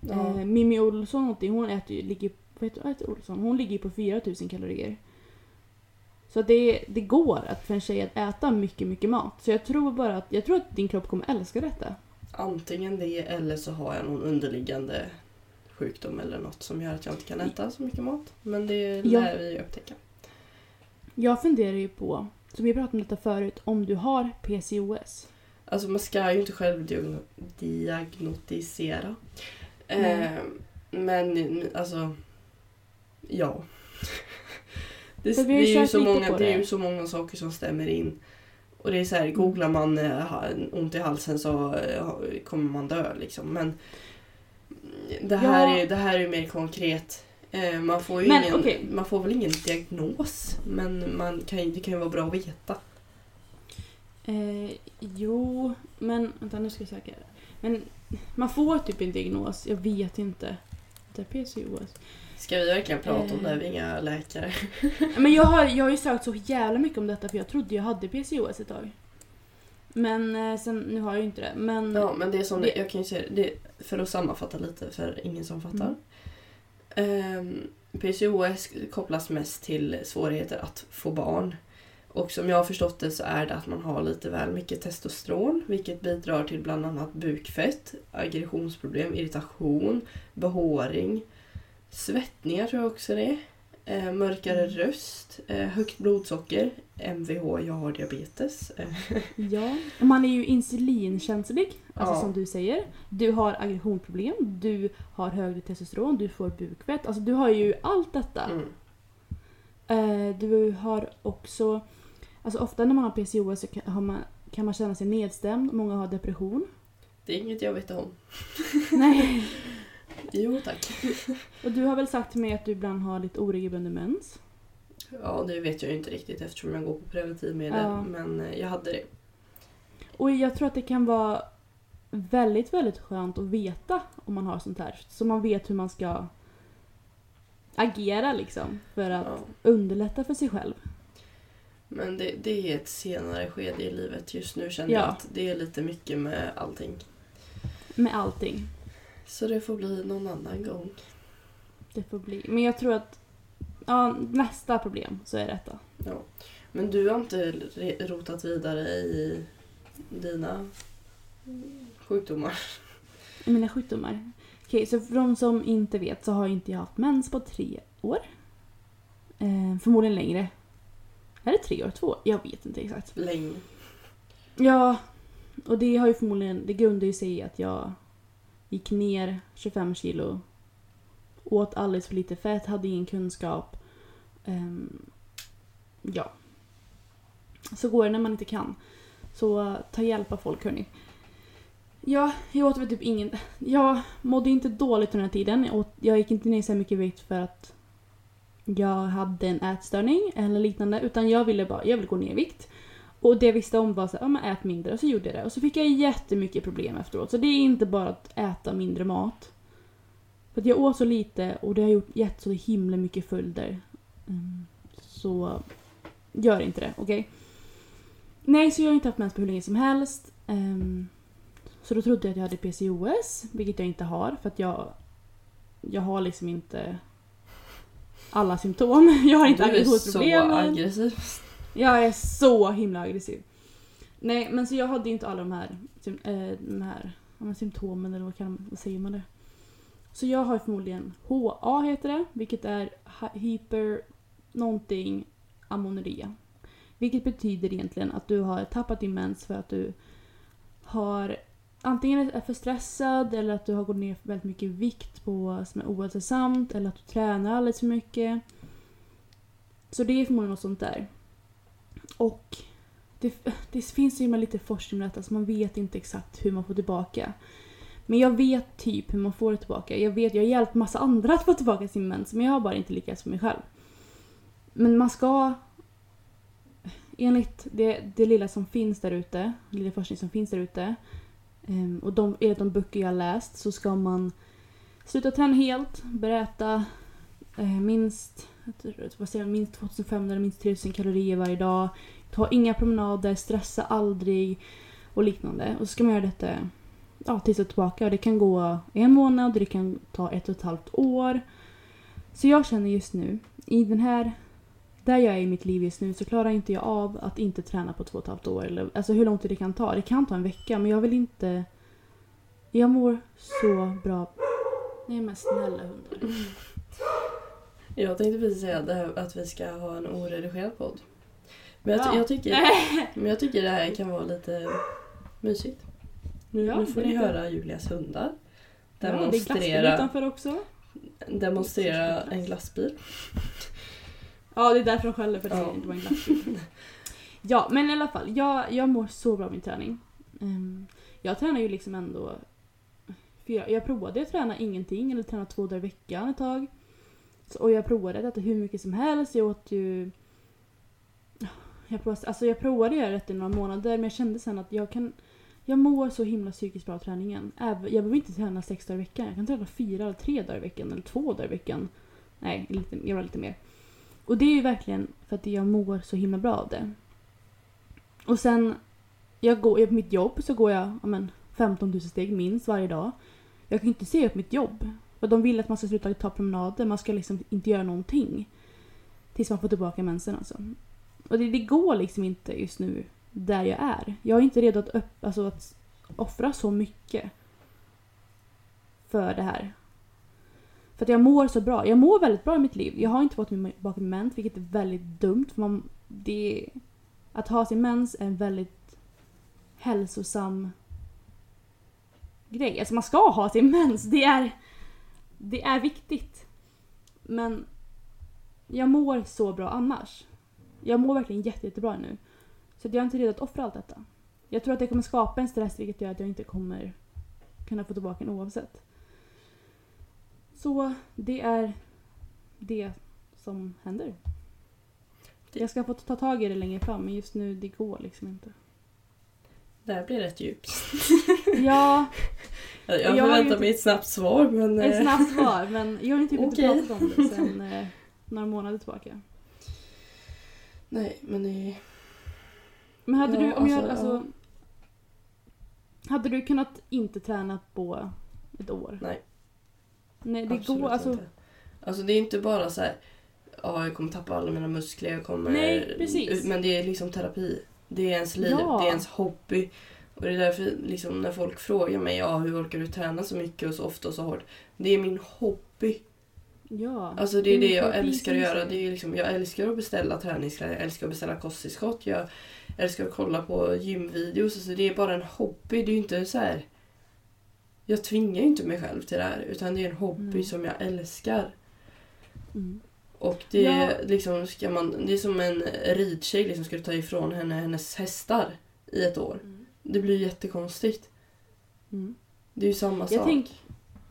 Ja. Eh, Mimmi Olsson någonting, hon äter ju, ligger, vad heter, heter Olsson? Hon ligger på 4000 kalorier. Så det, det går att för en tjej att äta mycket, mycket mat. Så jag tror bara att, jag tror att din kropp kommer älska detta. antingen det eller så har jag någon underliggande sjukdom eller något som gör att jag inte kan äta så mycket mat. Men det lär vi upptäcka. Jag funderar ju på, som vi pratade om detta förut, om du har PCOS. Alltså man ska ju inte själv diagno- diagnostisera. Nej. Eh, men alltså, ja. Det, det, är ju så många, på det är det. ju så många saker som stämmer in. Och det är så här, googlar man eh, ont i halsen så eh, kommer man dö liksom. Men det här, Ja. är, det här är ju mer konkret. Eh, man, får ju Men, ingen, okej. man får väl ingen diagnos. Men man kan, det kan ju vara bra att veta. Eh, jo, men vänta nu ska jag söka. Men man får typ en diagnos, jag vet inte. Det är PCOS. Ska vi verkligen prata om det? Eh. Vi är inga läkare. Men jag har, jag har ju sökt så jävla mycket om detta för jag trodde jag hade PCOS ett tag. Men eh, sen, nu har jag ju inte det. Men Ja, men det är som det, jag kan ju säga det, för att sammanfatta lite för ingen som fattar. Ehm, PCOS kopplas mest till svårigheter att få barn. Och som jag har förstått det så är det att man har lite väl mycket testosteron vilket bidrar till bland annat bukfett, aggressionsproblem, irritation, behåring, svettningar tror jag också det är. Eh, mörkare röst, eh, högt blodsocker, MVH, jag har diabetes. Ja, man är ju insulinkänslig, alltså Ja. som du säger. Du har aggressionsproblem, du har högre testosteron, du får bukfett. Alltså du har ju allt detta. mm. Eh, du har också, alltså ofta när man har PCOS så kan, man, kan man känna sig nedstämd, många har depression. Det är inget jag vet om. Nej. Jo tack. Och du har väl sagt till mig att du ibland har lite oregelbunden mens? Ja, det vet jag ju inte riktigt eftersom jag går på preventivmedel. Ja. Men eh, jag hade det. Och jag tror att det kan vara väldigt, väldigt skönt att veta om man har sånt här. Så man vet hur man ska agera liksom. För att Ja. underlätta för sig själv. Men det, det är ett senare skede i livet. Just nu känner Ja. jag att det är lite mycket med allting. Med allting. Så det får bli någon annan gång. Det får bli. Men jag tror att ja, nästa problem så är detta. Ja. Men du har inte rotat vidare i dina sjukdomar? I mina sjukdomar. Okej, så för de som inte vet så har inte jag haft mens på tre år. Eh, förmodligen längre. Är det tre år? Två? Jag vet inte exakt. Länge. Ja, och det har ju förmodligen, det grundar ju sig i att jag gick ner 25 kilo. Åt alldeles för lite fett, hade ingen kunskap. Ehm, ja. Så går det när man inte kan. Så ta hjälp av folk hörni. Ja, jag åt väl typ ingen... Jag mådde inte dåligt under den här tiden. Jag, åt, jag gick inte ner så mycket vikt för att jag hade en ätstörning eller liknande. Utan jag ville bara, jag ville gå ner i vikt. Och det jag visste om var så här, ja, men ät mindre. Och så gjorde jag det. Och så fick jag jättemycket problem efteråt. Så det är inte bara att äta mindre mat. För att jag åt så lite och det har gjort, gett så himla mycket följder. Ehm, så gör inte det, okej? Nej, så jag har inte haft mens på hur länge som helst. Ehm, så då trodde jag att jag hade PCOS, vilket jag inte har. För att jag, jag har liksom inte alla symptom. Jag har inte du är så aggressiv. Jag är så himla aggressiv. Nej, men så jag hade ju inte alla de här, eh, de här ja, men symptomen, eller vad, kan, vad säger man det? Så jag har förmodligen HA heter det, vilket är hy- hyper någonting amonuria. Vilket betyder egentligen att du har tappat din mens för att du har antingen är för stressad eller att du har gått ner väldigt mycket vikt på som är ohälsosamt eller att du tränar alldeles för mycket. Så det är förmodligen något sånt där. Och det, det finns ju lite forskning om detta så man vet inte exakt hur man får tillbaka. Men jag vet typ hur man får det tillbaka. Jag vet, jag har hjälpt massa andra att få tillbaka sin mens men jag har bara inte lyckats för mig själv. Men man ska enligt det, det lilla som finns där ute, lilla forskning som finns där ute Ehm, och de, enligt de böcker jag läst så ska man sluta träna helt, börja äta eh, minst, vad säger jag, minst 2500 minst 3000 kalorier varje dag. Ta inga promenader, stressa aldrig och liknande. Och så ska man göra detta ja, tills jag är tillbaka. Det kan gå en månad det kan ta ett och ett halvt år. Så jag känner just nu, i den här där jag är i mitt liv just nu så klarar inte jag av att inte träna på två och ett halvt år. Eller, alltså hur lång tid det kan ta. Det kan ta en vecka men jag vill inte... Jag mår så bra. Nej men snälla hundar. Jag tänkte precis säga det här, att vi ska ha en oredigerad podd. Men jag, Ja. jag, tycker, men jag tycker det här kan vara lite mysigt. Nu, Ja, nu får ni höra Julias hundar. Ja, det är glassbil Demonstrera, utanför också. demonstrera en glassbil. Ja, det är därför de skäller för det inte var en glassbil. ja, men i alla fall. Jag, jag mår så bra av min träning. Ehm, jag tränar ju liksom ändå... Fyra, jag provade att träna ingenting, eller träna två dagar i veckan ett tag. Så, och jag provade att äta hur mycket som helst. Jag åt ju... Jag provade, alltså jag provade att göra det i några månader men jag kände sen att jag kan... Jag mår så himla psykiskt bra av träningen. Jag behöver inte träna sex dagar i veckan. Jag kan träna fyra eller tre dagar i veckan eller två dagar i veckan. Nej, lite, jag var lite mer. Och det är ju verkligen för att jag mår så himla bra av det. Och sen, jag går, på mitt jobb så går jag amen, 15 000 steg minst varje dag. Jag kan inte se upp mitt jobb. För de vill att man ska sluta ta promenader, man ska liksom inte göra någonting. Tills man får tillbaka mensen alltså. Och det, det går liksom inte just nu där jag är. Jag är inte redo att, upp, alltså att offra så mycket för det här. För att jag mår så bra. Jag mår väldigt bra i mitt liv. Jag har inte fått min bakom mens, vilket är väldigt dumt. För man, det, att ha sin mens är en väldigt hälsosam grej. Alltså man ska ha sin mens. Det är, det är viktigt. Men jag mår så bra annars. Jag mår verkligen jätte, jättebra nu. Så jag är inte redo att offra allt detta. Jag tror att det kommer skapa en stress vilket gör att jag inte kommer kunna få tillbaka den oavsett. Så det är det som händer. Jag ska få ta tag i det längre fram men just nu det går liksom inte. Det här blir rätt djupt. Ja, Jag, Jag förväntar mig ett snabbt svar men... ett eh, snabbt svar men jag har typ Okej. inte pratat om det sen eh, några månader tillbaka. Nej men det... Men hade Ja, du, om jag, alltså, alltså, Hade du kunnat inte träna på ett år? Nej. Nej, det absolut går alltså. inte. Alltså det är inte bara så här. Ja, jag kommer tappa alla mina muskler, jag kommer... Nej, precis. Men det är liksom terapi. Det är ens liv, Ja. det är ens hobby. Och det är därför liksom, när folk frågar mig ja, hur orkar du träna så mycket och så ofta och så hårt. Det är min hobby. Ja. Alltså det är det jag terapi älskar att du göra. säger. Det är liksom, jag älskar att beställa träningskläder, jag älskar att beställa kosttillskott. Jag älskar att kolla på gymvideos. Alltså det är bara en hobby. Det är ju inte så här. Jag tvingar ju inte mig själv till det här. Utan det är en hobby Nej. som jag älskar. Mm. Och det är Ja. liksom, ska man, det är som en ridtjej liksom ska du ta ifrån henne hennes hästar i ett år. Det blir jättekonstigt. Mm. Det är ju samma Jag, sak. tänk,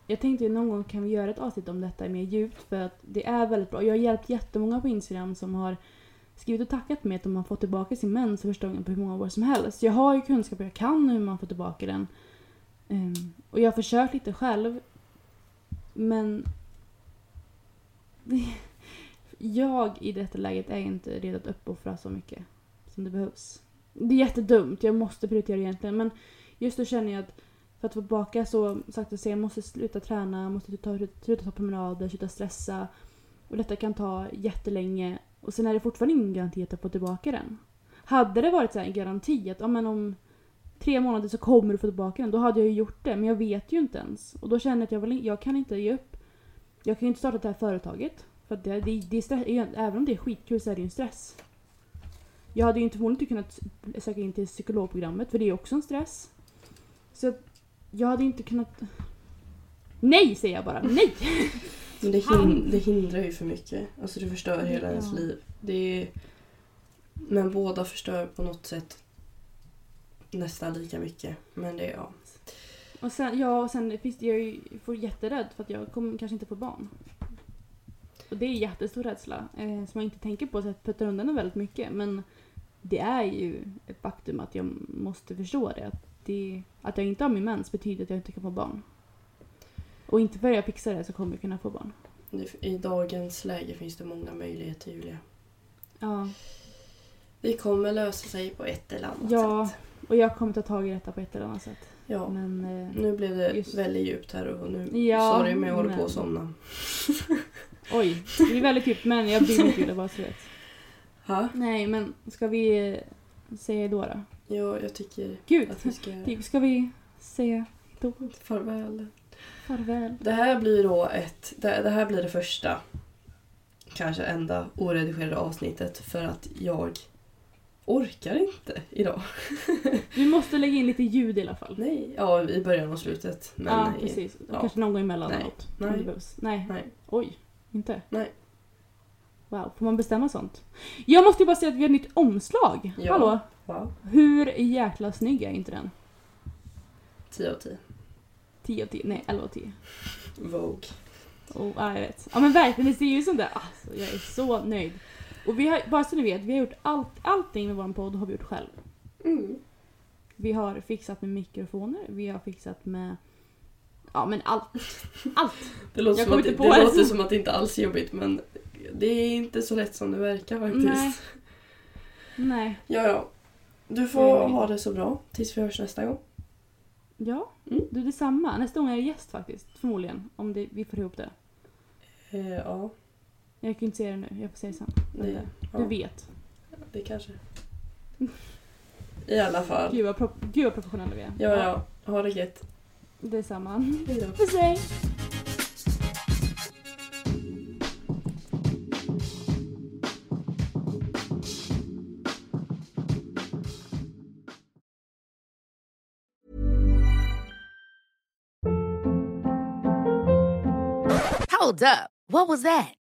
jag tänkte någon gång kan vi göra ett avsnitt om detta mer djupt för att det är väldigt bra. Jag har hjälpt jättemånga på Instagram som har skrivit och tackat mig att de har fått tillbaka sin mens för första gången på hur många år som helst. Jag har ju kunskap, jag kan hur man får tillbaka den. Ehm, och jag har försökt lite själv. Men jag i detta läget är inte redo att uppoffra så mycket som det behövs. Det är jättedumt, jag måste prioritera egentligen men just då känner jag att för att få tillbaka så sagt att säga, jag måste sluta träna, måste ta, sluta ta promenader, sluta stressa. Och detta kan ta jättelänge och sen är det fortfarande ingen garanti att jag får tillbaka den. Hade det varit så här en garanti att om, om tre månader så kommer du få tillbaka den, då hade jag ju gjort det. Men jag vet ju inte ens. Och då känner jag att jag, vill, jag kan inte ge upp. Jag kan ju inte starta det här företaget. För det, det, det är stress, även om det är skitkul så är det ju en stress. Jag hade ju inte förmodligen inte kunnat söka in till psykologprogrammet för det är också en stress. Så jag hade inte kunnat... Nej säger jag bara, nej! Men det, hin- det hindrar ju för mycket. Alltså det förstör hela ens Ja. liv. Det är... Men båda förstör på något sätt nästan lika mycket. Men det är ja. Och sen, ja, och sen finns det, jag får jätterädd för att jag kommer kanske inte få barn. Och det är jättestor rädsla eh, som jag inte tänker på så jag puttar undan den väldigt mycket. Men det är ju ett faktum att jag måste förstå det. Att, det, att jag inte har min mens betyder att jag inte kan få barn. Och inte för att jag fixar det så kommer jag kunna få barn. I dagens läge finns det många möjligheter Julia. Ja, Det kommer lösa sig på ett eller annat Ja. sätt. Och jag kommer ta tag i detta på ett eller annat sätt. Ja. Men eh, Nu blev det Just- väldigt djupt här och nu Ja, sorry men jag håller på men- att somna. oj, det är väldigt djupt men jag mig inte Julia, bara så vet. Ha? Nej men ska vi eh, säga då då? Ja, jag tycker Gud, att vi ska typ, ska vi säga då farväl. farväl? Det här blir då ett, det, det här blir det första, kanske enda oredigerade avsnittet för att jag orkar inte idag. Vi måste lägga in lite ljud i alla fall. Nej, ja i början och slutet. Men ja, nej. precis. ja. Kanske någon gång emellan Nej. Nej. Nej. Nej. Oj, inte? Nej. Wow, får man bestämma sånt? Jag måste ju bara säga att vi har ett nytt omslag. Ja. Hallå? Wow. Hur jäkla snygg är inte den? 10 av 10. 10 av 10, nej 11 av 10. Vogue. Oh, ja, jag vet. Ja men verkligen, det ser ju ut som det. Alltså, jag är så nöjd. Och vi har, bara så ni vet, vi har gjort allt, allting med vår podd har vi gjort själv. Mm. Vi har fixat med mikrofoner, vi har fixat med... Ja men allt. Allt! Det, låter Jag som, att, det, inte det på det. låter som att det inte alls är jobbigt men det är inte så lätt som det verkar faktiskt. Nej. Nej. Ja, ja. Du får Mm. ha det så bra tills vi hörs nästa gång. Ja, Mm. du det är samma. Nästa gång är jag gäst faktiskt. Förmodligen. Om det, vi får ihop det. Eh, ja, Jag kan inte säga det nu, jag får säga det sen. Det- ja, Du vet. det kanske. I alla fall. Gud vad, pro- Gud vad professionella vi är. Ja, ja. Ha det gött. Det är samma. Hejdå. Puss hej! Hold up. What was that?